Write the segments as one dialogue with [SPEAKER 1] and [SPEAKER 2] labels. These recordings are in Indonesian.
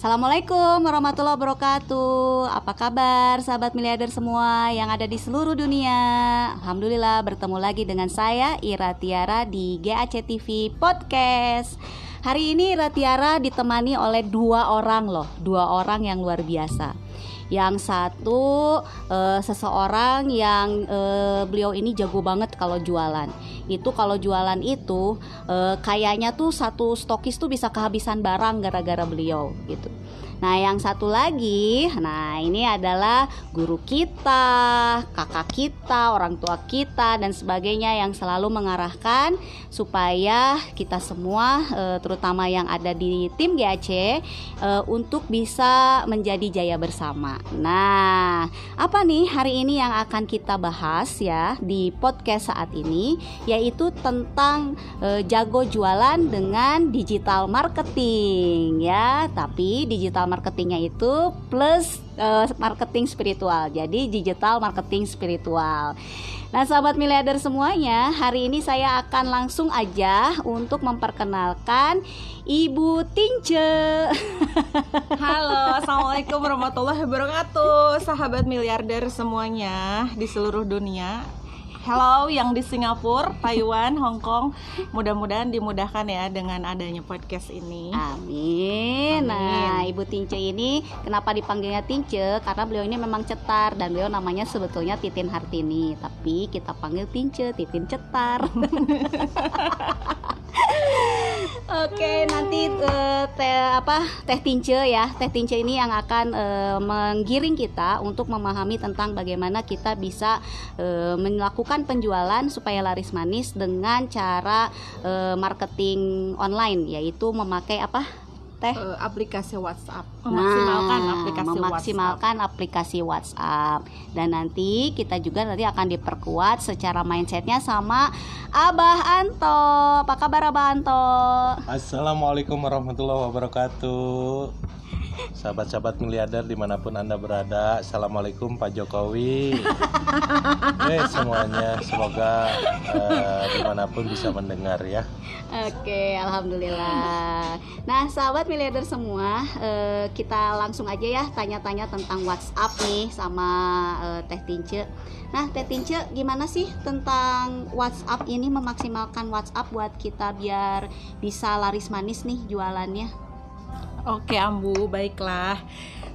[SPEAKER 1] Assalamualaikum warahmatullahi wabarakatuh. Apa kabar sahabat miliarder semua yang ada di seluruh dunia? Alhamdulillah bertemu lagi dengan saya Ira Tiara di GAC TV Podcast. Hari ini Ira Tiara ditemani oleh dua orang loh Dua orang yang luar biasa yang satu uh, seseorang yang uh, beliau ini jago banget kalau jualan. Itu kalau jualan itu uh, kayaknya tuh satu stokis tuh bisa kehabisan barang gara-gara beliau gitu Nah, yang satu lagi, nah ini adalah guru kita, kakak kita, orang tua kita dan sebagainya yang selalu mengarahkan supaya kita semua eh, terutama yang ada di tim GAC eh, untuk bisa menjadi jaya bersama. Nah, apa nih hari ini yang akan kita bahas ya di podcast saat ini yaitu tentang eh, jago jualan dengan digital marketing ya. Tapi digital marketingnya itu plus uh, marketing spiritual. Jadi digital marketing spiritual. Nah, sahabat miliarder semuanya, hari ini saya akan langsung aja untuk memperkenalkan Ibu Tince.
[SPEAKER 2] Halo, Assalamualaikum warahmatullahi wabarakatuh Sahabat miliarder semuanya di seluruh dunia Hello yang di Singapura, Taiwan, Hong Kong. Mudah-mudahan dimudahkan ya dengan adanya podcast ini.
[SPEAKER 1] Amin. Nah, Ibu Tince ini kenapa dipanggilnya Tince? Karena beliau ini memang cetar dan beliau namanya sebetulnya Titin Hartini, tapi kita panggil Tince, Titin Cetar. Oke, nanti uh, teh apa teh tince ya, teh tince ini yang akan uh, menggiring kita untuk memahami tentang bagaimana kita bisa uh, melakukan penjualan supaya laris manis dengan cara uh, marketing online, yaitu memakai apa? Teh?
[SPEAKER 2] Uh, aplikasi WhatsApp.
[SPEAKER 1] Memaksimalkan nah, aplikasi memaksimalkan WhatsApp. aplikasi WhatsApp. Dan nanti kita juga nanti akan diperkuat secara mindsetnya sama Abah Anto. Apa kabar Abah Anto?
[SPEAKER 3] Assalamualaikum warahmatullahi wabarakatuh sahabat-sahabat miliarder di mana pun anda berada assalamualaikum Pak Jokowi. Eh semuanya. Semoga uh, di mana pun bisa mendengar ya.
[SPEAKER 1] Oke alhamdulillah. Nah sahabat miliarder semua uh, kita langsung aja ya tanya-tanya tentang WhatsApp nih sama uh, Teh Tince. Nah, Teh Tince, gimana sih tentang WhatsApp ini memaksimalkan WhatsApp buat kita biar bisa laris manis nih jualannya?
[SPEAKER 2] Oke Ambu, baiklah.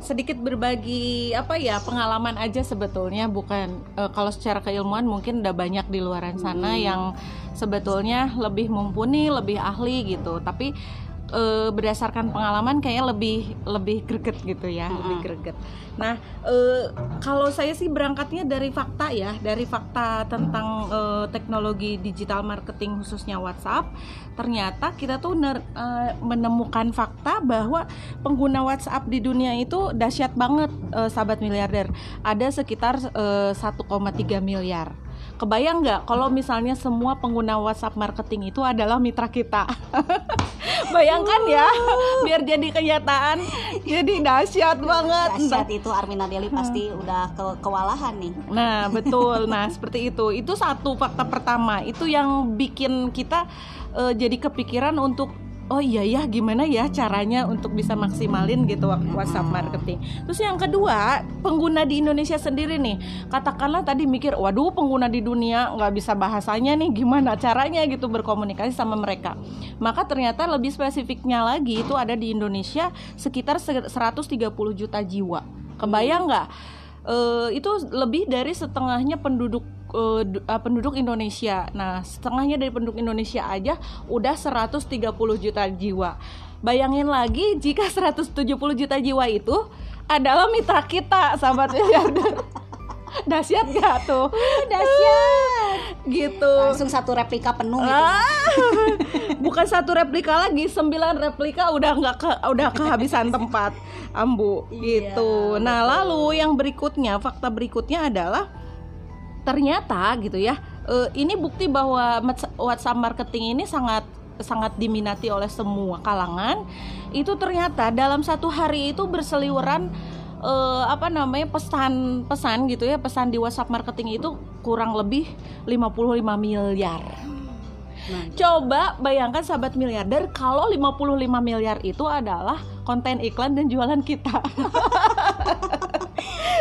[SPEAKER 2] Sedikit berbagi apa ya pengalaman aja sebetulnya bukan uh, kalau secara keilmuan mungkin udah banyak di luaran sana hmm. yang sebetulnya lebih mumpuni, lebih ahli gitu. Tapi uh, berdasarkan pengalaman kayaknya lebih lebih greget gitu ya, hmm. lebih greget. Nah, uh, kalau saya sih berangkatnya dari fakta ya, dari fakta tentang uh, teknologi digital marketing khususnya WhatsApp. Ternyata kita tuh ner, uh, menemukan fakta bahwa pengguna WhatsApp di dunia itu dahsyat banget, uh, sahabat miliarder. Ada sekitar uh, 1,3 miliar Kebayang nggak kalau misalnya semua pengguna WhatsApp marketing itu adalah mitra kita? Bayangkan ya, biar jadi kenyataan, jadi dahsyat banget.
[SPEAKER 1] Dahsyat itu Armina Deli pasti hmm. udah ke kewalahan nih.
[SPEAKER 2] Nah betul, nah seperti itu. Itu satu fakta pertama. Itu yang bikin kita uh, jadi kepikiran untuk oh iya ya gimana ya caranya untuk bisa maksimalin gitu WhatsApp marketing. Terus yang kedua pengguna di Indonesia sendiri nih katakanlah tadi mikir waduh pengguna di dunia nggak bisa bahasanya nih gimana caranya gitu berkomunikasi sama mereka. Maka ternyata lebih spesifiknya lagi itu ada di Indonesia sekitar 130 juta jiwa. Kebayang nggak? Uh, itu lebih dari setengahnya penduduk uh, penduduk Indonesia. Nah, setengahnya dari penduduk Indonesia aja udah 130 juta jiwa. Bayangin lagi jika 170 juta jiwa itu adalah mitra kita, sahabat miliarder. Dahsyat gak tuh?
[SPEAKER 1] Uh, dahsyat.
[SPEAKER 2] gitu.
[SPEAKER 1] Langsung satu replika penuh gitu.
[SPEAKER 2] Ah, bukan satu replika lagi, sembilan replika udah nggak ke, udah kehabisan tempat, ambu. Iya, gitu. Nah, lalu yang berikutnya, fakta berikutnya adalah ternyata gitu ya uh, ini bukti bahwa WhatsApp marketing ini sangat sangat diminati oleh semua kalangan itu ternyata dalam satu hari itu berseliweran uh, apa namanya pesan-pesan gitu ya pesan di WhatsApp marketing itu kurang lebih 55 miliar.
[SPEAKER 1] Nah,
[SPEAKER 2] Coba bayangkan sahabat miliarder kalau 55 miliar itu adalah konten iklan dan jualan kita.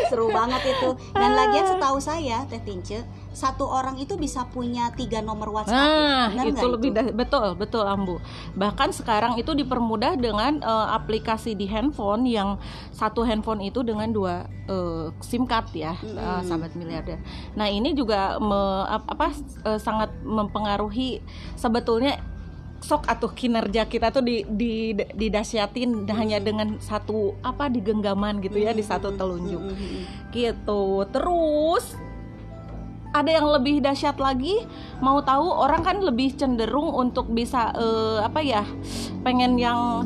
[SPEAKER 1] seru banget itu. Dan lagian setahu saya, Teh Tince, satu orang itu bisa punya tiga nomor WhatsApp.
[SPEAKER 2] Nah,
[SPEAKER 1] Benar
[SPEAKER 2] itu lebih dah- betul, betul Ambu. Bahkan sekarang itu dipermudah dengan eh, aplikasi di handphone yang satu handphone itu dengan dua eh, SIM card ya, eh,
[SPEAKER 1] Mm-mm.
[SPEAKER 2] sahabat miliarder. Nah, ini juga me- ap- apa eh, sangat mempengaruhi sebetulnya sok atau kinerja kita tuh di di didasyatin hanya dengan satu apa di genggaman gitu ya di satu telunjuk
[SPEAKER 1] Mm, mm, mm, mm.
[SPEAKER 2] gitu terus ada yang lebih dahsyat lagi mau tahu orang kan lebih cenderung untuk bisa eh, apa ya pengen yang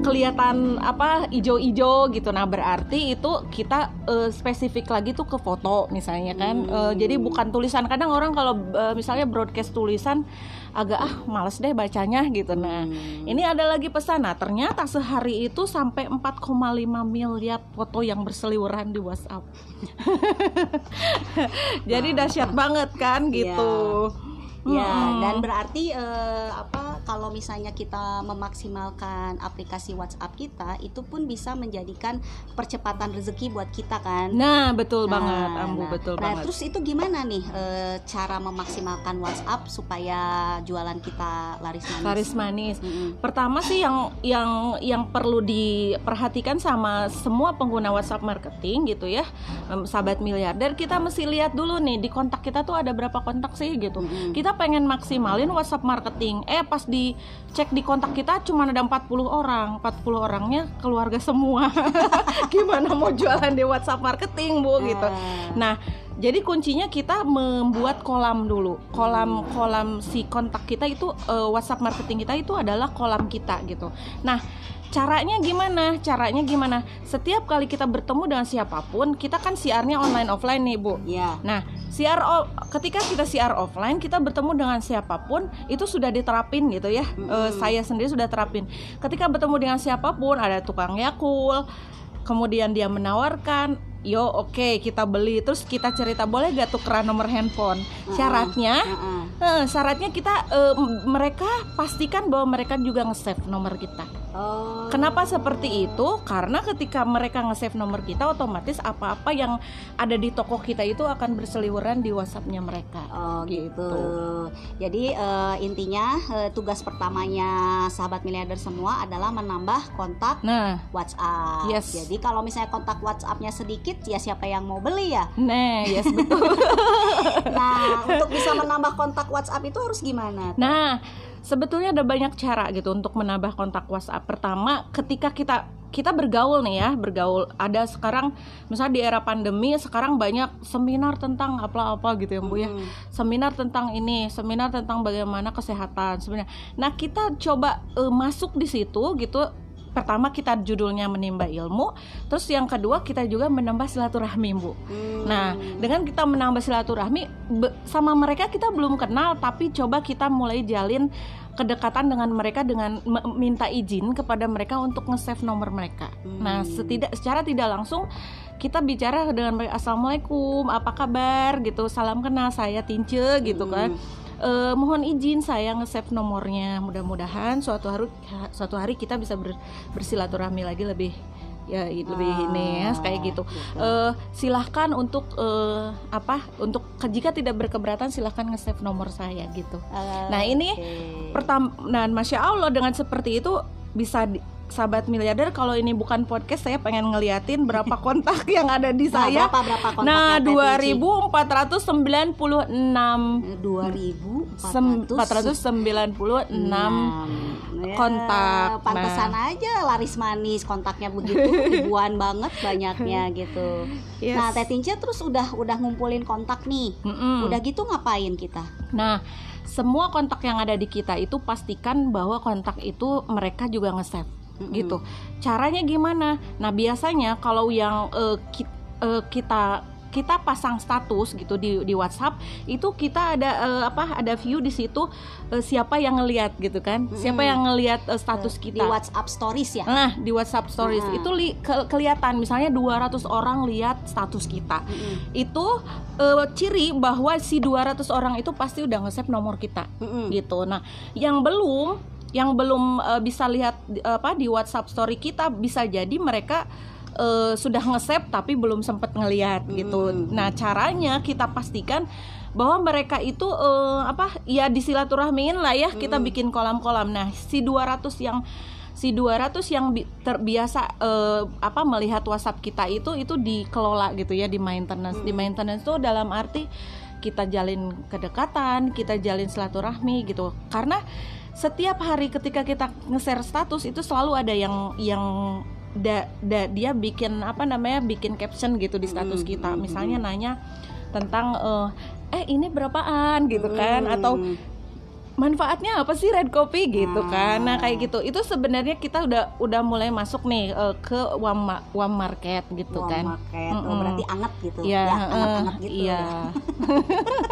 [SPEAKER 2] kelihatan apa ijo-ijo gitu. Nah berarti itu kita eh, spesifik lagi tuh ke foto misalnya kan. Eh, jadi bukan tulisan. Kadang orang kalau eh, misalnya broadcast tulisan agak ah males deh bacanya gitu. Nah ini ada lagi pesan. Nah ternyata sehari itu sampai 4,5 miliar foto yang berseliweran di WhatsApp. Jadi dahsyat banget kan gitu
[SPEAKER 1] Ya, dan berarti eh, apa kalau misalnya kita memaksimalkan aplikasi WhatsApp kita, itu pun bisa menjadikan percepatan rezeki buat kita kan.
[SPEAKER 2] nah betul
[SPEAKER 1] Nah,
[SPEAKER 2] banget ambu
[SPEAKER 1] nah.
[SPEAKER 2] betul
[SPEAKER 1] Nah,
[SPEAKER 2] banget
[SPEAKER 1] terus itu gimana nih eh, cara memaksimalkan WhatsApp supaya jualan kita laris manis?
[SPEAKER 2] laris manis
[SPEAKER 1] Mm-mm.
[SPEAKER 2] Pertama sih yang yang yang perlu diperhatikan sama semua pengguna WhatsApp marketing gitu ya, sahabat miliarder kita mesti lihat dulu nih di kontak kita tuh ada berapa kontak sih gitu.
[SPEAKER 1] Mm-mm.
[SPEAKER 2] Kita pengen maksimalin WhatsApp marketing. Eh pas dicek di kontak kita cuma ada 40 orang, 40 orangnya keluarga semua. Gimana mau jualan di WhatsApp marketing, Bu gitu.
[SPEAKER 1] Ah.
[SPEAKER 2] Nah, jadi kuncinya kita membuat kolam dulu. Kolam-kolam si kontak kita itu eh, WhatsApp marketing kita itu adalah kolam kita gitu. Nah, caranya gimana? Caranya gimana? Setiap kali kita bertemu dengan siapa pun, kita kan siarnya online offline nih, Bu.
[SPEAKER 1] Ya.
[SPEAKER 2] Nah, siar ketika kita siar offline, kita bertemu dengan siapa pun itu sudah diterapin gitu ya. Eh, saya sendiri sudah terapin. Ketika bertemu dengan siapa pun, ada tukang yakul, kemudian dia menawarkan, yo oke kita beli, terus kita cerita boleh gak tukeran nomor handphone. Syaratnya,
[SPEAKER 1] Heeh.
[SPEAKER 2] eh, syaratnya kita m- mereka pastikan bahwa mereka juga nge-save nomor kita.
[SPEAKER 1] Oh.
[SPEAKER 2] Kenapa seperti itu? Karena ketika mereka nge-save nomor kita otomatis apa-apa yang ada di toko kita itu akan berseliweran di WhatsAppnya mereka.
[SPEAKER 1] Oh gitu.
[SPEAKER 2] Gitu.
[SPEAKER 1] Jadi eh, intinya eh, tugas pertamanya sahabat miliarder semua adalah menambah kontak
[SPEAKER 2] Nah,
[SPEAKER 1] WhatsApp.
[SPEAKER 2] Yes.
[SPEAKER 1] Jadi kalau misalnya kontak WhatsAppnya sedikit, ya siapa yang mau beli ya?
[SPEAKER 2] nah, yes betul.
[SPEAKER 1] Nah, untuk bisa menambah kontak WhatsApp itu harus gimana?
[SPEAKER 2] Nah, sebetulnya ada banyak cara gitu untuk menambah kontak WhatsApp. Pertama, ketika kita kita bergaul nih ya, bergaul. Ada sekarang misalnya di era pandemi sekarang banyak seminar tentang apa-apa gitu ya, Bu ya.
[SPEAKER 1] Hmm.
[SPEAKER 2] Seminar tentang ini, seminar tentang bagaimana kesehatan sebenarnya. Nah, kita coba eh, masuk di situ gitu. Pertama kita judulnya menimba ilmu, terus yang kedua kita juga menambah silaturahmi, Bu.
[SPEAKER 1] Hmm.
[SPEAKER 2] Nah, dengan kita menambah silaturahmi be- sama mereka kita belum kenal, tapi coba kita mulai jalin kedekatan dengan mereka dengan minta izin kepada mereka untuk nge-save nomor mereka. Nah, setidak secara tidak langsung kita bicara dengan mereka assalamualaikum, apa kabar gitu, salam kenal saya Tince gitu kan. Eh, mohon izin saya nge-save nomornya. Mudah-mudahan suatu hari suatu hari kita bisa ber- bersilaturahmi lagi lebih ya lebih ini ya kayak gitu. Eh, silahkan untuk eh, apa? Untuk jika tidak berkeberatan silahkan nge-save nomor saya gitu.
[SPEAKER 1] Eh,
[SPEAKER 2] Nah, ini
[SPEAKER 1] oke.
[SPEAKER 2] Pertama, nah masya Allah dengan seperti itu bisa di- sahabat miliarder kalau ini bukan podcast saya pengen ngeliatin berapa kontak yang ada di
[SPEAKER 1] Nah,
[SPEAKER 2] saya.
[SPEAKER 1] berapa berapa kontaknya?
[SPEAKER 2] Nah,
[SPEAKER 1] Teh
[SPEAKER 2] dua
[SPEAKER 1] Tinci?
[SPEAKER 2] ribu empat ratus sembilan puluh enam
[SPEAKER 1] dua ribu
[SPEAKER 2] empat ratus sembilan puluh enam
[SPEAKER 1] Ya,
[SPEAKER 2] kontak.
[SPEAKER 1] Pantesan
[SPEAKER 2] Nah.
[SPEAKER 1] aja laris manis kontaknya begitu ribuan banget banyaknya gitu.
[SPEAKER 2] Yes.
[SPEAKER 1] Nah, Teh Tince terus udah udah ngumpulin kontak nih.
[SPEAKER 2] Mm-mm.
[SPEAKER 1] Udah gitu ngapain kita?
[SPEAKER 2] Nah, semua kontak yang ada di kita itu pastikan bahwa kontak itu mereka juga nge-save
[SPEAKER 1] Mm-mm.
[SPEAKER 2] gitu. Caranya gimana? Nah, biasanya kalau yang eh, ki- eh, kita kita pasang status gitu di di WhatsApp itu kita ada eh, apa ada view di situ eh, siapa yang ngelihat gitu kan siapa yang ngelihat eh, status
[SPEAKER 1] di
[SPEAKER 2] kita
[SPEAKER 1] WhatsApp Stories ya
[SPEAKER 2] Nah, di WhatsApp Stories
[SPEAKER 1] Nah.
[SPEAKER 2] itu li- ke- kelihatan misalnya 200 orang lihat status kita.
[SPEAKER 1] Mm-mm.
[SPEAKER 2] Itu eh, ciri bahwa si 200 orang itu pasti udah nge-save nomor kita
[SPEAKER 1] Mm-mm.
[SPEAKER 2] gitu. Nah, yang belum yang belum eh, bisa lihat di- apa di WhatsApp story kita bisa jadi mereka eh, sudah nge-save tapi belum sempat ngelihat gitu.
[SPEAKER 1] Hmm.
[SPEAKER 2] Nah, caranya kita pastikan bahwa mereka itu eh, apa ya disilaturahmiin lah ya kita
[SPEAKER 1] Hmm.
[SPEAKER 2] bikin kolam-kolam. Nah, si 200 yang si 200 yang bi- terbiasa eh, apa melihat WhatsApp kita itu itu dikelola gitu ya di maintenance. Di maintenance itu dalam arti kita jalin kedekatan, kita jalin silaturahmi gitu. Karena setiap hari ketika kita nge-share status itu selalu ada yang yang da- da- dia bikin apa namanya bikin caption gitu di status kita.
[SPEAKER 1] mm,
[SPEAKER 2] Misalnya nanya tentang eh, eh ini berapaan gitu kan atau
[SPEAKER 1] Hmm.
[SPEAKER 2] Manfaatnya apa sih red coffee gitu kan nah
[SPEAKER 1] Ah.
[SPEAKER 2] kayak gitu itu sebenarnya kita udah udah mulai masuk nih eh, ke wam ma- wam market gitu
[SPEAKER 1] Wah,
[SPEAKER 2] kan
[SPEAKER 1] market. Oh,
[SPEAKER 2] Mm-mm.
[SPEAKER 1] berarti anget gitu
[SPEAKER 2] Iya,
[SPEAKER 1] ya
[SPEAKER 2] eh,
[SPEAKER 1] anget-anget gitu
[SPEAKER 2] iya.
[SPEAKER 1] ya.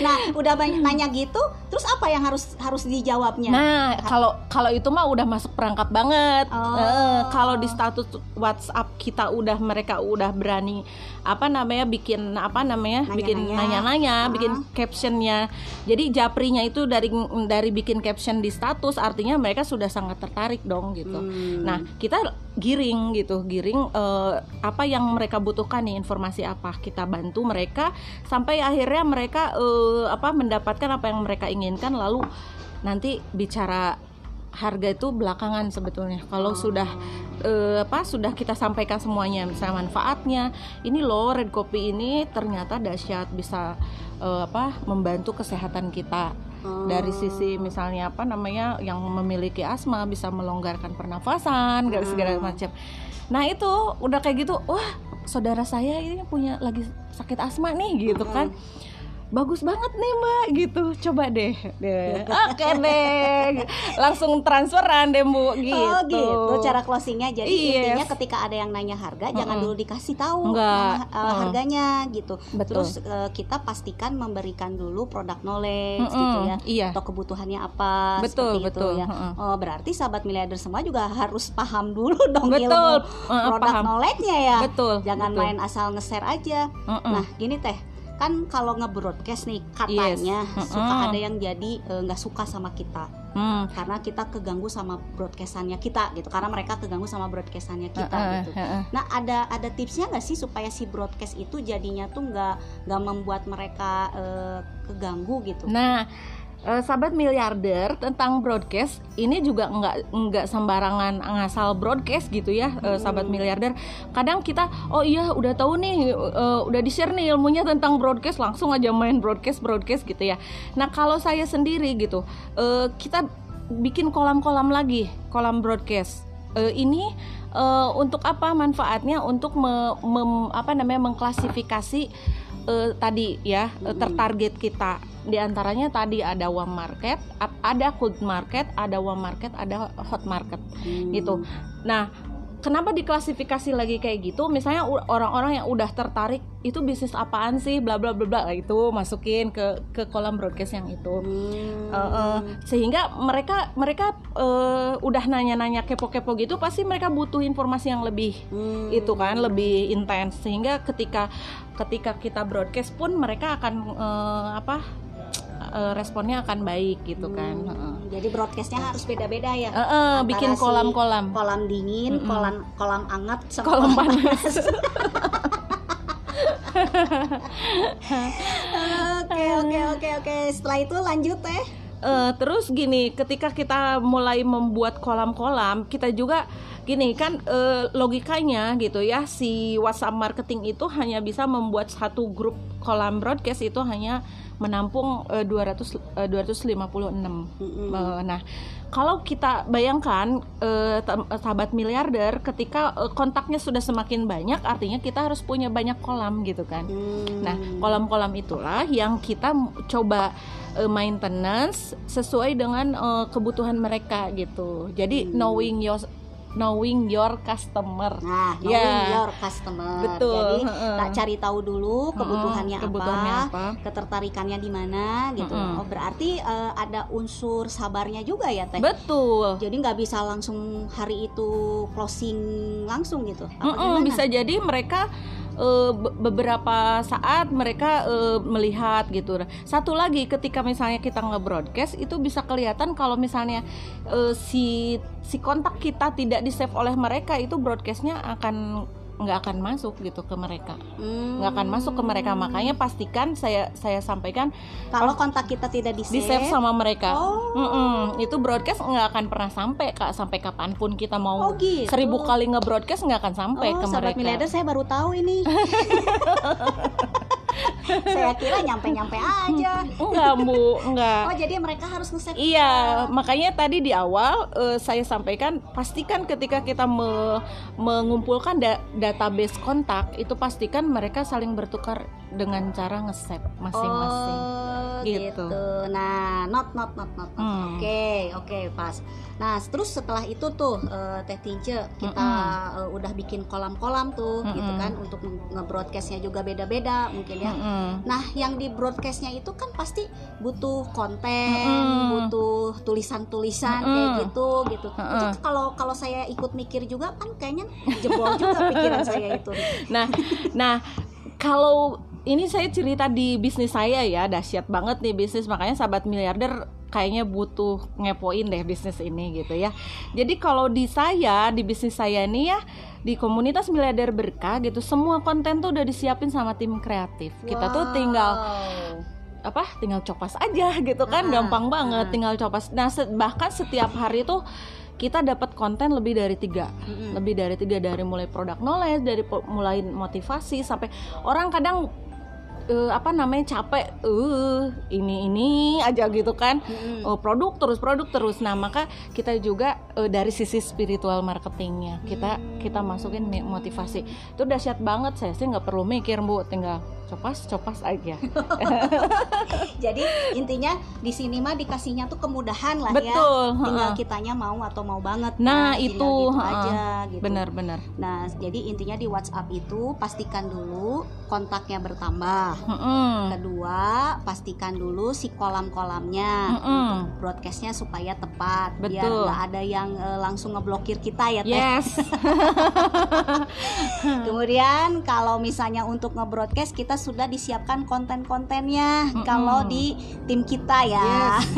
[SPEAKER 1] nah udah banyak nanya gitu terus apa yang harus harus dijawabnya
[SPEAKER 2] Nah, kalau kalau itu mah udah masuk perangkap banget.
[SPEAKER 1] Oh.
[SPEAKER 2] Eh, kalau di status WhatsApp kita udah mereka udah berani apa namanya bikin apa namanya bikin
[SPEAKER 1] Nanya-nanya.
[SPEAKER 2] nanya-nanya,
[SPEAKER 1] Ah.
[SPEAKER 2] bikin captionnya. Jadi japrinya itu dari dari bikin caption di status artinya mereka sudah sangat tertarik dong gitu.
[SPEAKER 1] Hmm.
[SPEAKER 2] Nah, kita giring gitu, giring eh, apa yang mereka butuhkan nih informasi apa kita bantu mereka sampai akhirnya mereka eh, apa mendapatkan apa yang mereka inginkan lalu nanti bicara harga itu belakangan sebetulnya. Kalau sudah eh, apa sudah kita sampaikan semuanya misalnya manfaatnya, ini loh red coffee ini ternyata dahsyat bisa eh, apa membantu kesehatan kita
[SPEAKER 1] Oh.
[SPEAKER 2] dari sisi misalnya apa namanya yang memiliki asma bisa melonggarkan pernafasan segala segala
[SPEAKER 1] Hmm.
[SPEAKER 2] macam. Nah itu udah kayak gitu, wah saudara saya ini punya lagi sakit asma nih gitu kan. Bagus banget nih mbak gitu, coba deh, deh. oke deh, langsung transferan deh bu gitu.
[SPEAKER 1] Oh gitu cara closingnya jadi
[SPEAKER 2] Yes.
[SPEAKER 1] intinya ketika ada yang nanya harga jangan
[SPEAKER 2] Mm-mm.
[SPEAKER 1] dulu dikasih tahu
[SPEAKER 2] Enggak.
[SPEAKER 1] nama, uh,
[SPEAKER 2] Mm.
[SPEAKER 1] harganya gitu
[SPEAKER 2] Betul.
[SPEAKER 1] terus uh, kita pastikan memberikan dulu produk knowledge
[SPEAKER 2] Mm-mm,
[SPEAKER 1] gitu ya
[SPEAKER 2] Iya.
[SPEAKER 1] atau kebutuhannya apa
[SPEAKER 2] Betul,
[SPEAKER 1] seperti
[SPEAKER 2] betul.
[SPEAKER 1] itu ya
[SPEAKER 2] Mm-mm.
[SPEAKER 1] oh berarti sahabat miliarder semua juga harus paham dulu dong
[SPEAKER 2] Betul,
[SPEAKER 1] ilmu produk knowledge-nya ya
[SPEAKER 2] Betul.
[SPEAKER 1] jangan
[SPEAKER 2] betul.
[SPEAKER 1] main asal nge-share aja
[SPEAKER 2] Mm-mm.
[SPEAKER 1] nah gini teh kan kalau nge-broadcast nih katanya
[SPEAKER 2] Yes.
[SPEAKER 1] suka
[SPEAKER 2] Mm-mm.
[SPEAKER 1] ada yang jadi uh, nggak suka sama kita
[SPEAKER 2] Hmm.
[SPEAKER 1] karena kita keganggu sama broadcastannya kita gitu karena mereka keganggu sama broadcastannya kita
[SPEAKER 2] Heeh,
[SPEAKER 1] gitu
[SPEAKER 2] heeh.
[SPEAKER 1] nah ada ada tipsnya nggak sih supaya si broadcast itu jadinya tuh nggak nggak membuat mereka eh, keganggu gitu
[SPEAKER 2] Nah, eh, sahabat miliarder tentang broadcast ini juga nggak nggak sembarangan ngasal broadcast gitu ya, eh, sahabat
[SPEAKER 1] Hmm.
[SPEAKER 2] miliarder. Kadang kita, oh iya udah tahu nih, eh, udah di share nih ilmunya tentang broadcast, langsung aja main broadcast broadcast gitu ya. Nah kalau saya sendiri gitu, eh, kita bikin kolam-kolam lagi, kolam broadcast. Eh, ini eh, untuk apa manfaatnya? Untuk me- mem- apa namanya mengklasifikasi eh, tadi ya eh, tertarget kita di antaranya tadi ada warm market, ada cold market, ada warm market, ada hot market
[SPEAKER 1] Hmm.
[SPEAKER 2] gitu. Nah, kenapa diklasifikasi lagi kayak gitu? Misalnya orang-orang yang udah tertarik itu bisnis apaan sih, bla bla bla bla itu masukin ke ke kolam broadcast yang itu.
[SPEAKER 1] Hmm.
[SPEAKER 2] Eh, eh, sehingga mereka mereka eh, udah nanya-nanya kepo-kepo gitu pasti mereka butuh informasi yang lebih
[SPEAKER 1] Hmm.
[SPEAKER 2] itu kan lebih intens sehingga ketika ketika kita broadcast pun mereka akan eh, apa eh, responnya akan baik gitu kan
[SPEAKER 1] Hmm.
[SPEAKER 2] Heeh.
[SPEAKER 1] jadi broadcastnya harus beda-beda ya
[SPEAKER 2] eh,
[SPEAKER 1] Antara
[SPEAKER 2] bikin
[SPEAKER 1] si
[SPEAKER 2] kolam-kolam
[SPEAKER 1] kolam dingin
[SPEAKER 2] Mm-mm.
[SPEAKER 1] kolam kolam anget sama
[SPEAKER 2] kolam panas
[SPEAKER 1] oke oke oke oke setelah itu lanjut teh
[SPEAKER 2] Eh, terus gini, ketika kita mulai membuat kolam-kolam, kita juga gini kan eh, logikanya gitu ya, si WhatsApp marketing itu hanya bisa membuat satu grup kolam broadcast itu hanya menampung eh, 200 eh, 256.
[SPEAKER 1] Mm-mm.
[SPEAKER 2] Eh, nah, kalau kita bayangkan eh, sahabat miliarder ketika eh, kontaknya sudah semakin banyak, artinya kita harus punya banyak kolam gitu kan.
[SPEAKER 1] Hmm.
[SPEAKER 2] Nah, kolam-kolam itulah yang kita coba eh, maintenance sesuai dengan eh, kebutuhan mereka gitu. Jadi
[SPEAKER 1] Hmm.
[SPEAKER 2] knowing your knowing your customer.
[SPEAKER 1] Nah, knowing
[SPEAKER 2] Ya.
[SPEAKER 1] your customer.
[SPEAKER 2] Betul,
[SPEAKER 1] Jadi
[SPEAKER 2] heeh.
[SPEAKER 1] tak cari tahu dulu kebutuhannya,
[SPEAKER 2] Mm-mm, kebutuhannya
[SPEAKER 1] apa,
[SPEAKER 2] apa.
[SPEAKER 1] ketertarikannya di mana gitu.
[SPEAKER 2] Mm-mm.
[SPEAKER 1] Oh, berarti eh, ada unsur sabarnya juga ya, Teh.
[SPEAKER 2] Betul.
[SPEAKER 1] Jadi nggak bisa langsung hari itu closing langsung gitu. Apa gimana?
[SPEAKER 2] bisa jadi mereka be- beberapa saat mereka eh, melihat gitu. Satu lagi ketika misalnya kita nge-broadcast itu bisa kelihatan kalau misalnya eh, si si kontak kita tidak di save oleh mereka itu broadcastnya akan nggak akan masuk gitu ke mereka
[SPEAKER 1] Hmm.
[SPEAKER 2] nggak akan masuk ke mereka makanya pastikan saya saya sampaikan
[SPEAKER 1] kalau kontak kita tidak di
[SPEAKER 2] di save sama mereka
[SPEAKER 1] Oh.
[SPEAKER 2] Mm-mm. itu broadcast nggak akan pernah sampai kak sampai kapan pun kita mau
[SPEAKER 1] Oh, gitu.
[SPEAKER 2] seribu kali nge-broadcast nggak akan sampai
[SPEAKER 1] oh,
[SPEAKER 2] ke
[SPEAKER 1] sahabat
[SPEAKER 2] mereka
[SPEAKER 1] miliarder saya baru tahu ini. saya kira nyampe-nyampe aja.
[SPEAKER 2] Enggak, Bu, enggak.
[SPEAKER 1] Oh, jadi mereka harus nge-save.
[SPEAKER 2] Iya, makanya tadi di awal eh, saya sampaikan pastikan ketika kita me- mengumpulkan da- database kontak itu pastikan mereka saling bertukar dengan cara nge-save masing-masing.
[SPEAKER 1] Oh,
[SPEAKER 2] Gitu.
[SPEAKER 1] gitu. Nah, not not not not. not.
[SPEAKER 2] Hmm.
[SPEAKER 1] Oke, oke, pas. Nah, terus setelah itu tuh eh, Teh Tince kita eh, udah bikin kolam-kolam tuh
[SPEAKER 2] Mm-mm.
[SPEAKER 1] gitu kan untuk nge-broadcastnya juga beda-beda mungkin ya.
[SPEAKER 2] Mm-mm.
[SPEAKER 1] Nah, yang di broadcastnya itu kan pasti butuh konten,
[SPEAKER 2] Mm-mm.
[SPEAKER 1] butuh tulisan-tulisan
[SPEAKER 2] Mm-mm.
[SPEAKER 1] kayak gitu gitu. Itu kalau kalau saya ikut mikir juga kan kayaknya jebol juga pikiran saya itu.
[SPEAKER 2] Nah, nah kalau ini saya cerita di bisnis saya ya dahsyat banget nih bisnis makanya sahabat miliarder kayaknya butuh ngepoin deh bisnis ini gitu ya. Jadi kalau di saya di bisnis saya ini ya di komunitas miliarder berkah gitu semua konten tuh udah disiapin sama tim kreatif. Kita tuh tinggal apa tinggal copas aja gitu kan
[SPEAKER 1] Ah,
[SPEAKER 2] gampang banget
[SPEAKER 1] ah.
[SPEAKER 2] tinggal copas. Nah se- bahkan setiap hari tuh kita dapat konten lebih dari tiga
[SPEAKER 1] Mm-mm.
[SPEAKER 2] lebih dari tiga dari mulai produk knowledge dari mulai motivasi sampai orang kadang eh, apa namanya capek eh ini ini aja gitu kan
[SPEAKER 1] Mm-mm.
[SPEAKER 2] Oh, produk terus produk terus nah maka kita juga eh, dari sisi spiritual marketingnya kita
[SPEAKER 1] Hmm.
[SPEAKER 2] kita masukin motivasi itu dahsyat banget saya sih nggak perlu mikir bu tinggal copas copas aja
[SPEAKER 1] Jadi intinya di sini mah dikasihnya tuh kemudahan lah ya.
[SPEAKER 2] betul
[SPEAKER 1] Tinggal
[SPEAKER 2] heeh.
[SPEAKER 1] kitanya mau atau mau banget.
[SPEAKER 2] Nah,
[SPEAKER 1] kan.
[SPEAKER 2] itu,
[SPEAKER 1] gitu
[SPEAKER 2] heeh.
[SPEAKER 1] aja gitu.
[SPEAKER 2] benar-benar
[SPEAKER 1] Nah, jadi intinya di WhatsApp itu pastikan dulu kontaknya bertambah.
[SPEAKER 2] Heeh.
[SPEAKER 1] Kedua, pastikan dulu si kolam-kolamnya untuk broadcastnya supaya tepat biar
[SPEAKER 2] Betul.
[SPEAKER 1] nggak ada yang eh, langsung ngeblokir kita ya teh.
[SPEAKER 2] yes
[SPEAKER 1] Kemudian kalau misalnya untuk ngebroadcast kita sudah disiapkan konten-kontennya
[SPEAKER 2] Mm-mm.
[SPEAKER 1] kalau di tim kita ya.
[SPEAKER 2] Yes.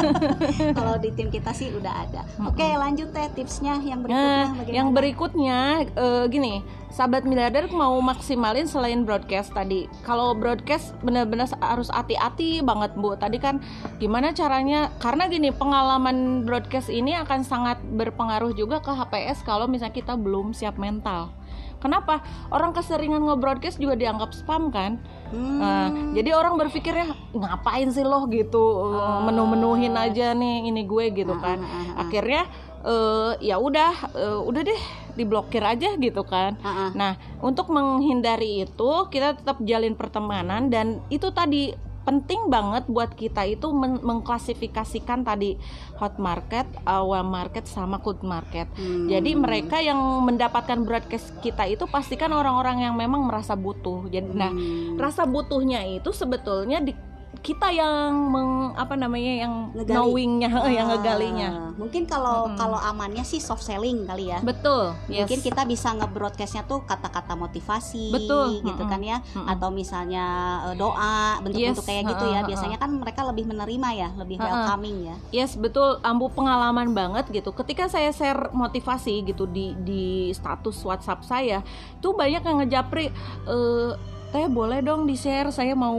[SPEAKER 1] kalau di tim kita sih udah ada.
[SPEAKER 2] Mm-mm.
[SPEAKER 1] Oke, lanjut teh tipsnya yang berikutnya
[SPEAKER 2] Nah,
[SPEAKER 1] bagaimana?
[SPEAKER 2] yang berikutnya eh, gini, sahabat miliarder mau maksimalin selain broadcast tadi. Kalau broadcast benar-benar harus hati-hati banget bu. Tadi kan gimana caranya? Karena gini pengalaman broadcast ini akan sangat berpengaruh juga ke HPS kalau misalnya kita belum siap mental. Kenapa? Orang keseringan nge-broadcast juga dianggap spam kan?
[SPEAKER 1] Hmm.
[SPEAKER 2] Nah, jadi orang berpikirnya ngapain sih loh gitu,
[SPEAKER 1] Ah.
[SPEAKER 2] menu-menuhin aja nih ini gue gitu
[SPEAKER 1] Ah,
[SPEAKER 2] kan
[SPEAKER 1] ah,
[SPEAKER 2] akhirnya eh, ya udah eh, udah deh diblokir aja gitu kan
[SPEAKER 1] Ah, ah.
[SPEAKER 2] nah untuk menghindari itu kita tetap jalin pertemanan dan itu tadi penting banget buat kita itu men- mengklasifikasikan tadi hot market, awal market sama cold market.
[SPEAKER 1] Hmm.
[SPEAKER 2] Jadi mereka yang mendapatkan broadcast kita itu pastikan orang-orang yang memang merasa butuh. Jadi nah
[SPEAKER 1] Hmm.
[SPEAKER 2] rasa butuhnya itu sebetulnya di kita yang meng, apa namanya yang
[SPEAKER 1] Ngegali.
[SPEAKER 2] knowingnya yang
[SPEAKER 1] Ah,
[SPEAKER 2] ngegalinya
[SPEAKER 1] Mungkin kalau
[SPEAKER 2] Mm-mm.
[SPEAKER 1] kalau amannya sih soft selling kali ya.
[SPEAKER 2] betul
[SPEAKER 1] Mungkin kita bisa nge-broadcastnya tuh kata-kata motivasi
[SPEAKER 2] Betul,
[SPEAKER 1] gitu
[SPEAKER 2] mm-mm.
[SPEAKER 1] kan ya
[SPEAKER 2] Mm-mm.
[SPEAKER 1] atau misalnya eh, doa bentuk-bentuk
[SPEAKER 2] Yes,
[SPEAKER 1] kayak gitu ya. Biasanya kan mereka lebih menerima ya, lebih welcoming ya.
[SPEAKER 2] yes betul ambu pengalaman banget gitu ketika saya share motivasi gitu di di status WhatsApp saya tuh banyak yang ngejapri eh teh boleh dong di share saya mau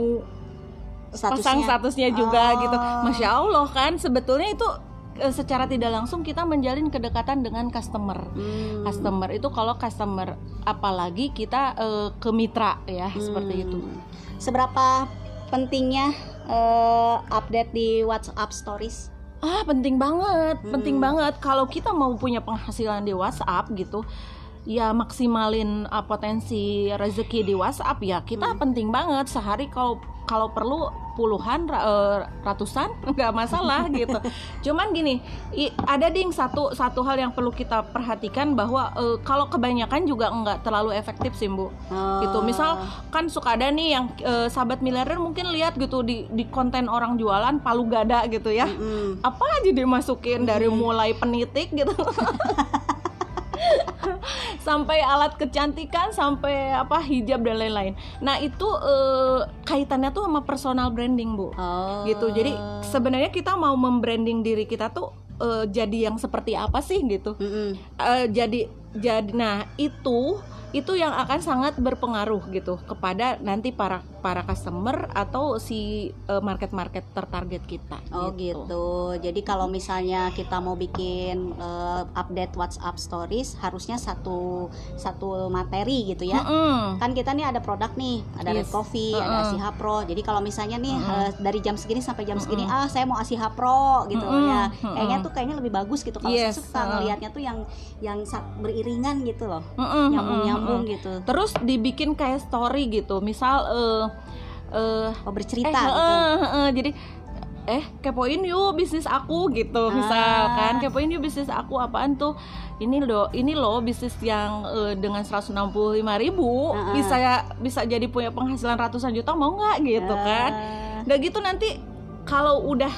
[SPEAKER 2] pasang statusnya juga
[SPEAKER 1] Oh.
[SPEAKER 2] gitu masya allah kan sebetulnya itu eh, secara tidak langsung kita menjalin kedekatan dengan customer
[SPEAKER 1] Hmm.
[SPEAKER 2] customer itu kalau customer apalagi kita eh, ke mitra ya seperti
[SPEAKER 1] Hmm.
[SPEAKER 2] itu
[SPEAKER 1] Seberapa pentingnya eh, update di WhatsApp Stories?
[SPEAKER 2] ah penting banget penting
[SPEAKER 1] Hmm.
[SPEAKER 2] banget kalau kita mau punya penghasilan di WhatsApp gitu ya maksimalin uh, potensi rezeki di WhatsApp ya kita
[SPEAKER 1] Hmm.
[SPEAKER 2] penting banget sehari kalau kalau perlu puluhan eh, ratusan nggak masalah gitu. Cuman gini ada ding satu satu hal yang perlu kita perhatikan bahwa eh, kalau kebanyakan juga nggak terlalu efektif sih bu
[SPEAKER 1] Oh.
[SPEAKER 2] gitu. Misal kan suka ada nih yang eh, sahabat miliarder mungkin lihat gitu di di konten orang jualan palu gada gitu ya.
[SPEAKER 1] Mm-mm.
[SPEAKER 2] apa aja dimasukin dari mulai penitik gitu sampai alat kecantikan sampai apa hijab dan lain-lain nah itu eh, kaitannya tuh sama personal branding bu
[SPEAKER 1] Oh.
[SPEAKER 2] gitu jadi sebenarnya kita mau membranding diri kita tuh eh, jadi yang seperti apa sih gitu
[SPEAKER 1] Mm-mm.
[SPEAKER 2] Eh, jadi jadi nah itu itu yang akan sangat berpengaruh gitu kepada nanti para para customer atau si eh, market-market tertarget kita
[SPEAKER 1] Oh gitu. Jadi kalau misalnya kita mau bikin eh, update WhatsApp Stories harusnya satu satu materi gitu ya.
[SPEAKER 2] Mm-mm.
[SPEAKER 1] Kan kita nih ada produk nih, ada Red
[SPEAKER 2] Yes.
[SPEAKER 1] Coffee, ada
[SPEAKER 2] Mm-mm.
[SPEAKER 1] Asiha Pro. Jadi kalau misalnya nih
[SPEAKER 2] Mm-mm.
[SPEAKER 1] eh, dari jam segini sampai jam segini,
[SPEAKER 2] Mm-mm.
[SPEAKER 1] ah saya mau Asiha Pro gitu
[SPEAKER 2] Mm-mm.
[SPEAKER 1] ya.
[SPEAKER 2] Mm-mm.
[SPEAKER 1] Kayaknya tuh kayaknya lebih bagus gitu. Kalau saya
[SPEAKER 2] Yes,
[SPEAKER 1] suka
[SPEAKER 2] uh-uh.
[SPEAKER 1] ngelihatnya tuh yang yang beriringan gitu loh,
[SPEAKER 2] Mm-mm,
[SPEAKER 1] nyambung-nyambung
[SPEAKER 2] mm-mm.
[SPEAKER 1] gitu.
[SPEAKER 2] Terus dibikin kayak story gitu, misal eh eh
[SPEAKER 1] Oh
[SPEAKER 2] eh
[SPEAKER 1] bercerita
[SPEAKER 2] eh,
[SPEAKER 1] gitu.
[SPEAKER 2] eh, eh, jadi eh kepoin yuk bisnis aku gitu misalkan
[SPEAKER 1] Ah.
[SPEAKER 2] kepoin yuk bisnis aku apaan tuh ini loh ini loh bisnis yang eh, dengan 165.000 ribu
[SPEAKER 1] Ah, ah.
[SPEAKER 2] bisa bisa jadi punya penghasilan ratusan juta mau nggak gitu kan
[SPEAKER 1] Eh,
[SPEAKER 2] udah gitu nanti kalau udah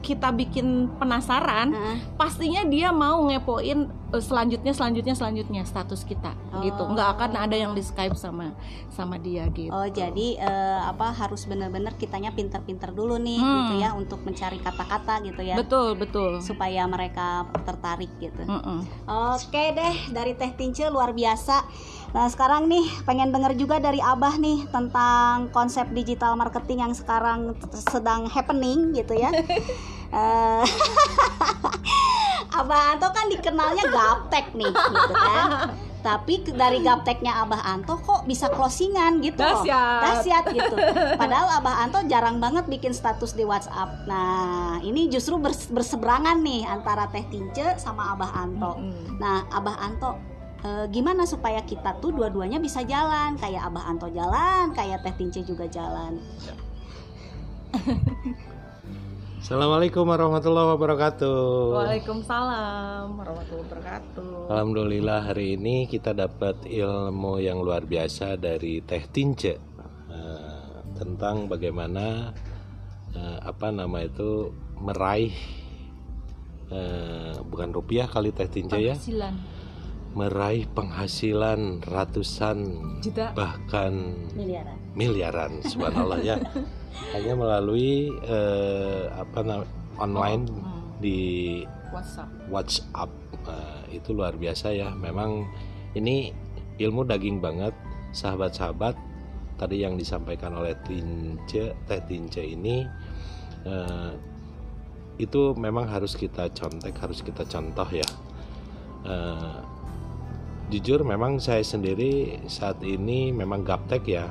[SPEAKER 2] kita bikin penasaran
[SPEAKER 1] eh,
[SPEAKER 2] pastinya dia mau ngepoin selanjutnya selanjutnya selanjutnya status kita gitu
[SPEAKER 1] Oh.
[SPEAKER 2] nggak akan ada yang di Skype sama sama dia gitu
[SPEAKER 1] Oh jadi eh, apa harus benar-benar kitanya pinter-pinter dulu nih
[SPEAKER 2] Hmm.
[SPEAKER 1] gitu ya untuk mencari kata-kata gitu ya
[SPEAKER 2] betul betul
[SPEAKER 1] supaya mereka tertarik gitu.
[SPEAKER 2] Mm-mm.
[SPEAKER 1] Oke deh dari Teh Tince luar biasa. Nah sekarang nih pengen denger juga dari Abah nih tentang konsep digital marketing yang sekarang sedang happening gitu ya. Eh, Abah Anto kan dikenalnya gaptek nih gitu kan. Tapi dari gapteknya Abah Anto kok bisa closingan gitu loh.
[SPEAKER 2] Dahsyat.
[SPEAKER 1] Dahsyat gitu. Padahal Abah Anto jarang banget bikin status di WhatsApp. Nah, ini justru bers- berseberangan nih antara Teh Tince sama Abah Anto. Nah, Abah Anto, eh, gimana supaya kita tuh dua-duanya bisa jalan? Kayak Abah Anto jalan, kayak Teh Tince juga jalan.
[SPEAKER 3] Assalamualaikum warahmatullahi wabarakatuh.
[SPEAKER 2] Waalaikumsalam warahmatullahi wabarakatuh.
[SPEAKER 3] Alhamdulillah hari ini kita dapat ilmu yang luar biasa dari Teh Tince eh, tentang bagaimana eh, apa nama itu meraih eh, bukan rupiah kali Teh Tince ya,
[SPEAKER 2] Penghasilan
[SPEAKER 3] meraih penghasilan ratusan
[SPEAKER 2] juta.
[SPEAKER 3] bahkan
[SPEAKER 1] Miliaran.
[SPEAKER 3] miliaran subhanallah ya hanya melalui eh, apa namanya online
[SPEAKER 2] Hmm.
[SPEAKER 3] di
[SPEAKER 2] WhatsApp.
[SPEAKER 3] WhatsApp. Eh, itu luar biasa ya. Memang ini ilmu daging banget. Sahabat-sahabat tadi yang disampaikan oleh Tince Teh Tince ini eh, itu memang harus kita contek harus kita contoh ya. Eh, jujur memang saya sendiri saat ini memang gaptek ya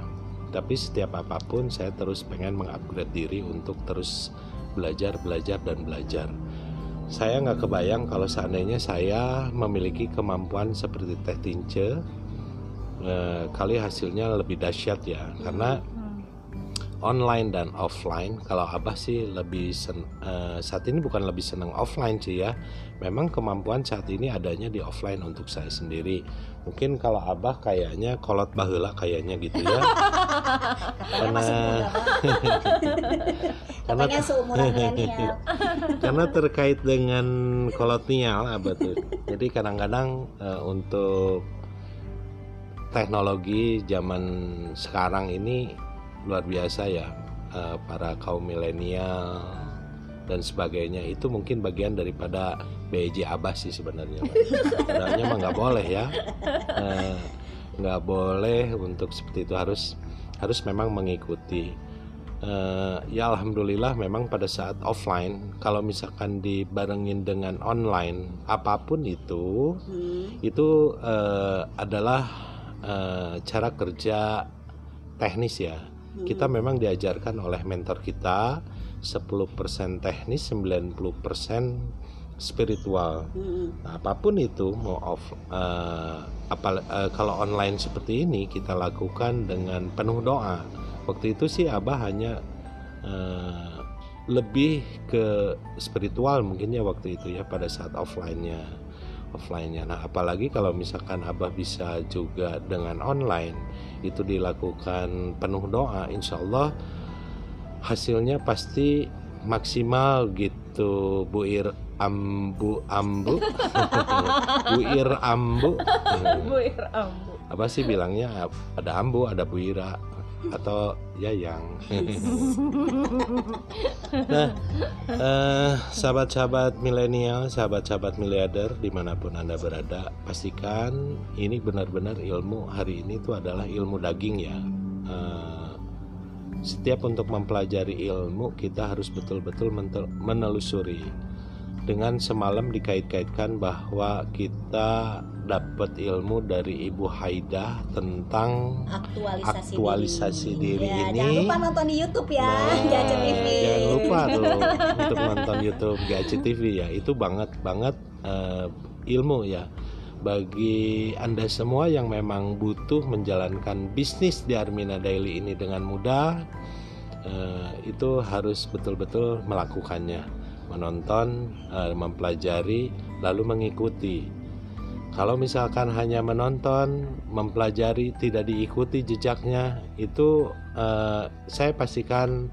[SPEAKER 3] tapi setiap apa pun saya terus pengen mengupgrade diri untuk terus belajar belajar dan belajar. Saya nggak kebayang kalau seandainya saya memiliki kemampuan seperti Teh Tince eh, kali hasilnya lebih dahsyat ya. Karena online dan offline kalau abah sih lebih sen- eh, saat ini bukan lebih senang offline sih ya. Memang kemampuan saat ini adanya di offline untuk saya sendiri mungkin kalau abah kayaknya kolot bahula kayaknya gitu ya. Karena karena
[SPEAKER 1] milenial.
[SPEAKER 3] karena terkait dengan kolonial abah tuh. Jadi kadang-kadang eh, untuk teknologi zaman sekarang ini luar biasa ya Eh, para kaum milenial dan sebagainya. Itu mungkin bagian daripada BJ Abah sih sebenarnya sebenarnya mah nggak boleh ya. Eh, nggak boleh untuk seperti itu. Harus harus memang mengikuti. Eh, ya alhamdulillah memang pada saat offline kalau misalkan dibarengin dengan online apa pun itu
[SPEAKER 1] Hmm.
[SPEAKER 3] itu eh, adalah cara kerja teknis ya. Kita memang diajarkan oleh mentor kita 10% teknis 90% spiritual.
[SPEAKER 1] Mm-mm.
[SPEAKER 3] Nah, apa pun itu mau off eh, apa eh, kalau online seperti ini kita lakukan dengan penuh doa. Waktu itu sih Abah hanya eh, lebih ke spiritual mungkin ya waktu itu ya pada saat offline-nya offline-nya. Nah, apalagi kalau misalkan Abah bisa juga dengan online itu dilakukan penuh doa, insya Allah hasilnya pasti maksimal gitu buir ambu ambu. Buir ambu. Hmm.
[SPEAKER 2] buir ambu.
[SPEAKER 3] Apa sih bilangnya? Ada ambu ada buira atau yayang nah eh, sahabat-sahabat milenial sahabat-sahabat miliarder di mana pun anda berada pastikan ini benar-benar ilmu. Hari ini itu adalah ilmu daging ya. Eh, setiap untuk mempelajari ilmu kita harus betul-betul menelusuri dengan semalam dikait-kaitkan bahwa kita dapat ilmu dari Ibu Haidah tentang
[SPEAKER 1] Aktualisasi,
[SPEAKER 3] Aktualisasi diri
[SPEAKER 1] Ya,
[SPEAKER 3] ini.
[SPEAKER 1] Jangan lupa nonton di YouTube ya,
[SPEAKER 3] Nah,
[SPEAKER 1] Gadget TV.
[SPEAKER 3] Jangan lupa tuh untuk nonton YouTube Gadget TV ya. Itu banget banget eh, ilmu ya bagi Anda semua yang memang butuh menjalankan bisnis di Armina Daily ini dengan mudah eh, itu harus betul-betul melakukannya, menonton, eh, mempelajari lalu mengikuti. Kalau misalkan hanya menonton, mempelajari, tidak diikuti jejaknya, itu eh, saya pastikan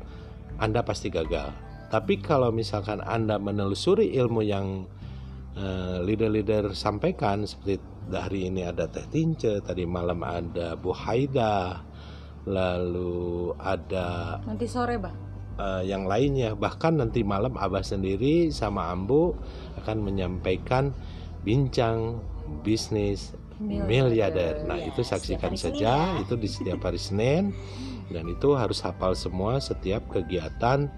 [SPEAKER 3] Anda pasti gagal. Tapi kalau misalkan Anda menelusuri ilmu yang leader-leader sampaikan, seperti hari ini ada Teh Tince, tadi malam ada Bu Haida, lalu ada
[SPEAKER 2] nanti sore bah
[SPEAKER 3] eh, yang lainnya. Bahkan nanti malam Abah sendiri sama Ambu akan menyampaikan bincang bisnis miliarder. Nah,
[SPEAKER 1] Ya,
[SPEAKER 3] itu saksikan saja.
[SPEAKER 1] Ya.
[SPEAKER 3] itu di setiap hari Senin. Dan itu harus hafal semua setiap kegiatan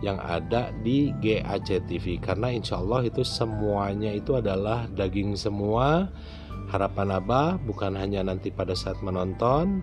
[SPEAKER 3] yang ada di GAC TV karena insya Allah itu semuanya itu adalah daging semua. Harapan Abah bukan hanya nanti pada saat menonton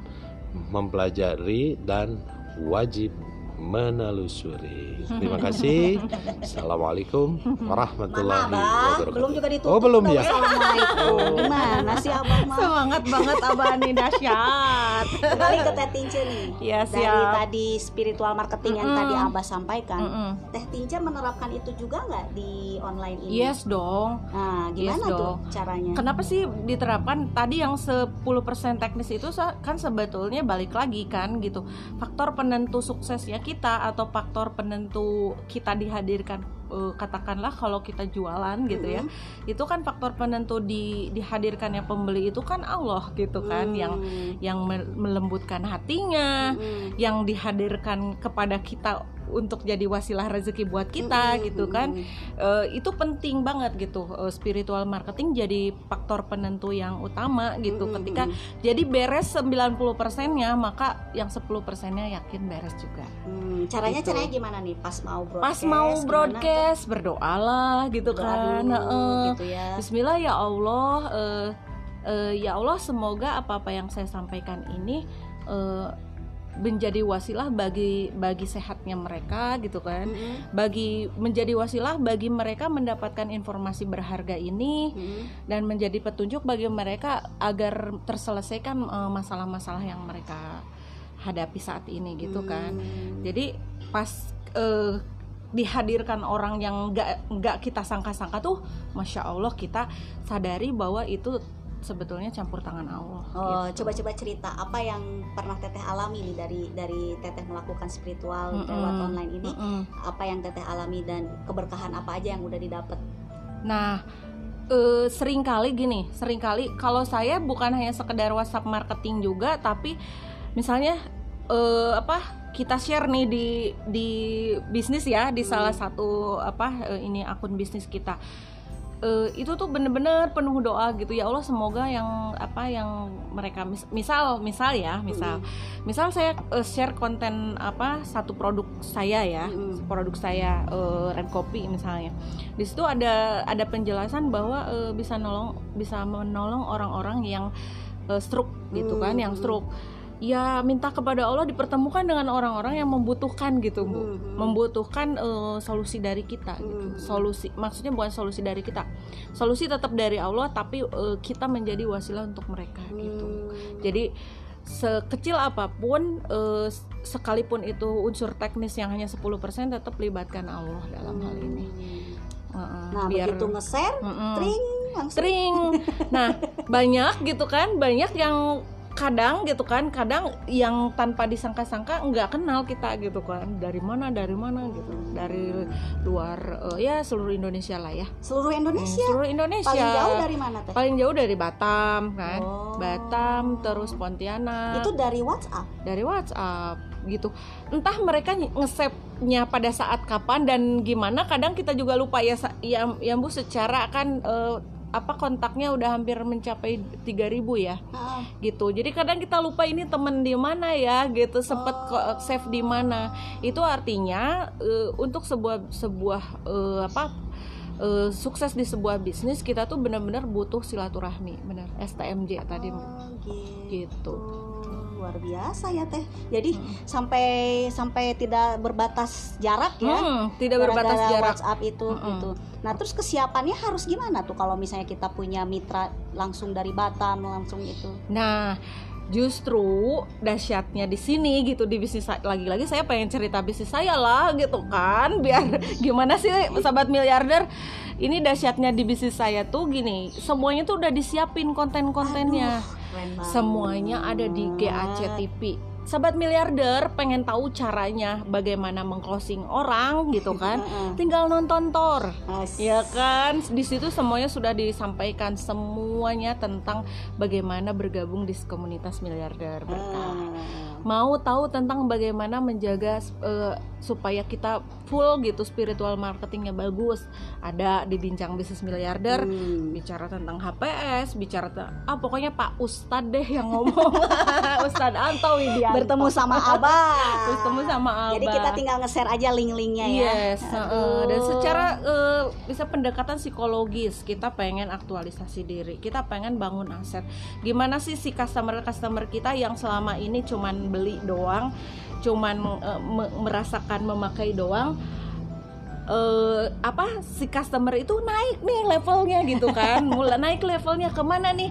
[SPEAKER 3] mempelajari dan wajib menelusuri. Terima kasih. Assalamualaikum warahmatullahi wabarakatuh.
[SPEAKER 1] Belum juga ditutup.
[SPEAKER 3] Oh, belum ya?
[SPEAKER 1] Assalamualaikum. Gimana sih abang mah?
[SPEAKER 2] semangat banget abah nih dahsyat
[SPEAKER 1] Kembali ke Teh Tince nih.
[SPEAKER 2] Ya,
[SPEAKER 1] Dari tadi spiritual marketing yang
[SPEAKER 2] Mm-mm.
[SPEAKER 1] tadi Abah sampaikan.
[SPEAKER 2] Mm-mm.
[SPEAKER 1] Teh Tince menerapkan itu juga nggak di online ini?
[SPEAKER 2] yes dong
[SPEAKER 1] Nah, gimana
[SPEAKER 2] Yes,
[SPEAKER 1] tuh
[SPEAKER 2] dong.
[SPEAKER 1] caranya?
[SPEAKER 2] Kenapa sih diterapkan tadi yang 10% teknis itu sa- kan sebetulnya balik lagi kan gitu. Faktor penentu suksesnya kita atau faktor penentu kita dihadirkan eh, katakanlah kalau kita jualan gitu ya.
[SPEAKER 1] Mm-mm.
[SPEAKER 2] Itu kan faktor penentu di dihadirkannya pembeli itu kan Allah gitu kan
[SPEAKER 1] Hmm.
[SPEAKER 2] yang yang me- melembutkan hatinya,
[SPEAKER 1] Mm-mm.
[SPEAKER 2] yang dihadirkan kepada kita untuk jadi wasilah rezeki buat kita
[SPEAKER 1] Mm-mm.
[SPEAKER 2] gitu kan. Eh, itu penting banget gitu Eh, spiritual marketing jadi faktor penentu yang utama gitu
[SPEAKER 1] Mm-mm.
[SPEAKER 2] ketika jadi beres 90% nya maka yang 10% nya yakin beres juga
[SPEAKER 1] Hmm, caranya
[SPEAKER 2] Gitu.
[SPEAKER 1] caranya gimana nih pas mau broadcast?
[SPEAKER 2] pas mau
[SPEAKER 1] gimana
[SPEAKER 2] broadcast berdoalah gitu
[SPEAKER 1] tuh? Doa
[SPEAKER 2] kan
[SPEAKER 1] dulu,
[SPEAKER 2] Heeh.
[SPEAKER 1] gitu ya.
[SPEAKER 2] Bismillah ya Allah eh, eh, ya Allah semoga apa-apa yang saya sampaikan ini eh, menjadi wasilah bagi bagi sehatnya mereka gitu kan
[SPEAKER 1] Mm-mm.
[SPEAKER 2] bagi menjadi wasilah bagi mereka mendapatkan informasi berharga ini
[SPEAKER 1] Mm-mm.
[SPEAKER 2] dan menjadi petunjuk bagi mereka agar terselesaikan masalah-masalah yang mereka hadapi saat ini gitu kan
[SPEAKER 1] Hmm.
[SPEAKER 2] jadi pas eh, dihadirkan orang yang nggak nggak kita sangka-sangka tuh masya Allah kita sadari bahwa itu sebetulnya campur tangan Allah
[SPEAKER 1] Oh,
[SPEAKER 2] gitu.
[SPEAKER 1] coba-coba cerita apa yang pernah Teteh alami nih dari dari Teteh melakukan spiritual
[SPEAKER 2] Mm-mm.
[SPEAKER 1] lewat online ini?
[SPEAKER 2] Mm-mm.
[SPEAKER 1] Apa yang Teteh alami dan keberkahan apa aja yang udah didapat?
[SPEAKER 2] Nah, eh, sering kali gini, sering kali kalau saya bukan hanya sekedar WhatsApp marketing juga, tapi misalnya eh, apa kita share nih di di bisnis ya, di
[SPEAKER 1] Hmm.
[SPEAKER 2] salah satu apa eh, ini akun bisnis kita. Eh, itu tuh bener-bener penuh doa gitu ya Allah semoga yang apa yang mereka mis- misal misal ya misal misal saya eh, share konten apa satu produk saya ya
[SPEAKER 1] Mm-mm.
[SPEAKER 2] produk saya eh, Red Kopi misalnya di situ ada ada penjelasan bahwa eh, bisa nolong bisa menolong orang-orang yang eh, stroke gitu kan
[SPEAKER 1] Hmm,
[SPEAKER 2] yang
[SPEAKER 1] hmm.
[SPEAKER 2] stroke ya minta kepada Allah dipertemukan dengan orang-orang yang membutuhkan gitu bu
[SPEAKER 1] Mhm.
[SPEAKER 2] membutuhkan eh, solusi dari kita gitu
[SPEAKER 1] Mhm.
[SPEAKER 2] solusi maksudnya bukan solusi dari kita solusi tetap dari Allah tapi eh, kita menjadi wasilah untuk mereka gitu
[SPEAKER 1] Hmm.
[SPEAKER 2] jadi sekecil apa pun eh, sekalipun itu unsur teknis yang hanya 10% tetap libatkan Allah dalam hal ini Heeh,
[SPEAKER 1] Nah, begitu nge-share,
[SPEAKER 2] Mm-mm.
[SPEAKER 1] tring langsung.
[SPEAKER 2] Tring. Nah, banyak gitu kan, banyak yang kadang gitu kan, kadang yang tanpa disangka-sangka nggak kenal kita gitu kan, dari mana dari mana gitu, dari luar eh, ya seluruh Indonesia lah ya,
[SPEAKER 1] Seluruh
[SPEAKER 2] Hmm,
[SPEAKER 1] Indonesia.
[SPEAKER 2] seluruh Indonesia.
[SPEAKER 1] Paling jauh dari mana teh?
[SPEAKER 2] Paling jauh dari Batam kan,
[SPEAKER 1] Oh.
[SPEAKER 2] Batam terus Pontianak,
[SPEAKER 1] Itu dari WhatsApp.
[SPEAKER 2] dari WhatsApp gitu. Entah mereka nge-save-nya pada saat kapan dan gimana, kadang kita juga lupa ya, ya, ya Bu secara kan eh, apa kontaknya udah hampir mencapai 3000 ya
[SPEAKER 1] Ah,
[SPEAKER 2] gitu. Jadi kadang kita lupa ini temen di mana ya gitu, sempet
[SPEAKER 1] Oh.
[SPEAKER 2] save di mana. Itu artinya eh, untuk sebuah sebuah eh, apa eh, sukses di sebuah bisnis kita tuh benar-benar butuh silaturahmi, benar STMJ tadi
[SPEAKER 1] oh, gitu.
[SPEAKER 2] gitu.
[SPEAKER 1] Luar biasa ya teh. Jadi sampai sampai tidak berbatas jarak ya.
[SPEAKER 2] Hmm, tidak berbatas jarak.
[SPEAKER 1] WhatsApp itu
[SPEAKER 2] Mm-mm.
[SPEAKER 1] gitu. Nah, terus kesiapannya harus gimana tuh kalau misalnya kita punya mitra langsung dari Batam langsung itu?
[SPEAKER 2] Nah, justru dahsyatnya di sini gitu di bisnis lagi-lagi saya pengen cerita bisnis saya lah gitu kan biar gimana sih sahabat miliarder ini dahsyatnya di bisnis saya tuh gini semuanya tuh udah disiapin konten-kontennya. Semuanya ada di GAC TV sahabat miliarder pengen tahu caranya bagaimana mengclosing orang gitu kan? Tinggal nonton Tor Ya kan, di situ semuanya sudah disampaikan semuanya tentang bagaimana bergabung di komunitas miliarder berkah. Mau tahu tentang bagaimana menjaga eh, supaya kita full gitu spiritual marketingnya bagus. Ada di bincang bisnis miliarder
[SPEAKER 1] Hmm.
[SPEAKER 2] bicara tentang HPS, bicara ah pokoknya Pak Ustadz deh yang ngomong. Ustadz Anto Widianto.
[SPEAKER 1] Bertemu sama Abah.
[SPEAKER 2] Bertemu sama Abah.
[SPEAKER 1] Jadi kita tinggal nge-share aja link-linknya ya.
[SPEAKER 2] Yes, heeh. dan secara eh, bisa pendekatan psikologis kita pengen aktualisasi diri, kita pengen bangun aset. Gimana sih si customer customer kita yang selama ini cuman beli doang, cuman eh, me- merasakan memakai doang. eh apa si customer itu naik nih levelnya gitu kan mulai naik levelnya ke mana nih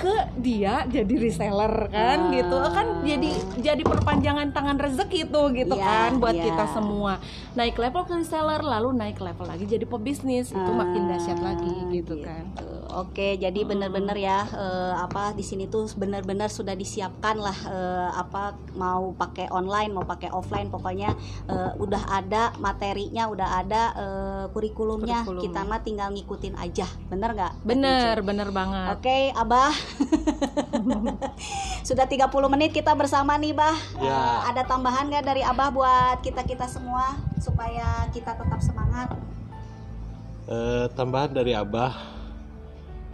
[SPEAKER 2] ke dia jadi reseller kan
[SPEAKER 1] Ah.
[SPEAKER 2] gitu kan jadi jadi perpanjangan tangan rezeki tuh gitu
[SPEAKER 1] Iya,
[SPEAKER 2] kan buat
[SPEAKER 1] iya.
[SPEAKER 2] kita semua naik level ke reseller lalu naik level lagi jadi pebisnis itu makin dahsyat lagi gitu, kan
[SPEAKER 1] Tuh, Oke, jadi benar-benar ya eh, apa di sini tuh benar-benar sudah disiapkan lah eh, apa mau pakai online mau pakai offline pokoknya eh, udah ada materinya, udah ada eh, kurikulumnya.
[SPEAKER 2] Kurikulumnya.
[SPEAKER 1] Kita mah tinggal ngikutin aja. Bener nggak?
[SPEAKER 2] bener bener banget
[SPEAKER 1] Oke, Abah. Sudah 30 menit kita bersama nih, Bah.
[SPEAKER 3] Ya.
[SPEAKER 1] Eh, ada tambahan nggak dari Abah buat kita-kita semua supaya kita tetap semangat?
[SPEAKER 3] Eh, tambahan dari Abah,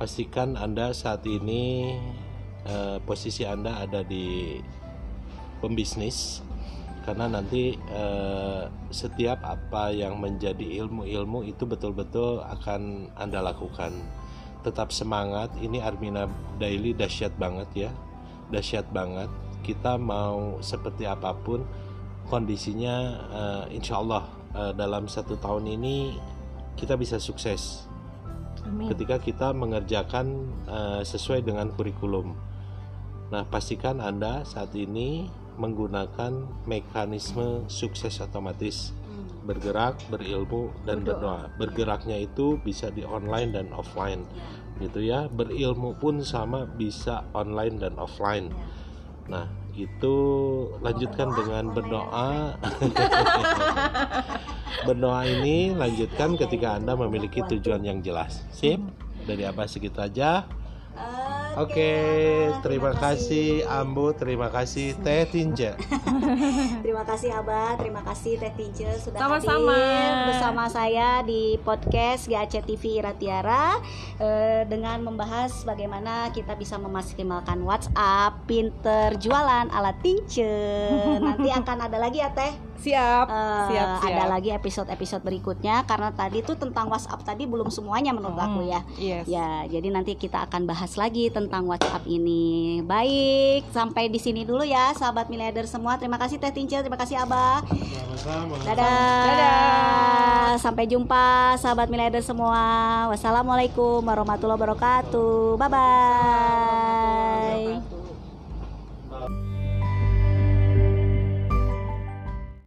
[SPEAKER 3] pastikan Anda saat ini eh, posisi Anda ada di pembisnis karena nanti eh, setiap apa yang menjadi ilmu-ilmu itu betul-betul akan Anda lakukan. Tetap semangat, ini Armina Daily dahsyat banget ya. Dahsyat banget. Kita mau seperti apa pun kondisinya eh, insya Allah eh, dalam satu tahun ini kita bisa sukses
[SPEAKER 2] Amin.
[SPEAKER 3] ketika kita mengerjakan eh, sesuai dengan kurikulum. Nah, pastikan Anda saat ini menggunakan mekanisme sukses otomatis bergerak, berilmu dan berdoa. Bergeraknya itu bisa di online dan offline. Gitu ya. Berilmu pun sama bisa online dan offline. Nah, itu lanjutkan dengan berdoa. berdoa ini lanjutkan ketika Anda memiliki tujuan yang jelas. Sip? Dari apa segitu aja. Oke, terima kasih Ambu, terima kasih Teh Tinja.
[SPEAKER 1] Terima kasih Abah, terima kasih Teh Tince sudah
[SPEAKER 2] Sama-sama.
[SPEAKER 1] hadir bersama saya di podcast GAC TV Iratiara eh, dengan membahas bagaimana kita bisa memaksimalkan WhatsApp, pinter jualan ala Tince. Nanti akan ada lagi ya Teh
[SPEAKER 2] Siap,
[SPEAKER 1] Eh,
[SPEAKER 2] siap, siap.
[SPEAKER 1] ada lagi episode-episode berikutnya karena tadi tuh tentang WhatsApp tadi belum semuanya menurut aku ya.
[SPEAKER 2] Yes.
[SPEAKER 1] Ya, jadi nanti kita akan bahas lagi tentang WhatsApp ini. Baik, sampai di sini dulu ya, sahabat miliarder semua. Terima kasih Teh Tince, terima kasih Abah.
[SPEAKER 3] Sama-sama.
[SPEAKER 1] Dadah.
[SPEAKER 2] Dadah.
[SPEAKER 1] Sampai jumpa sahabat miliarder semua. Wassalamualaikum warahmatullahi wabarakatuh. Bye bye.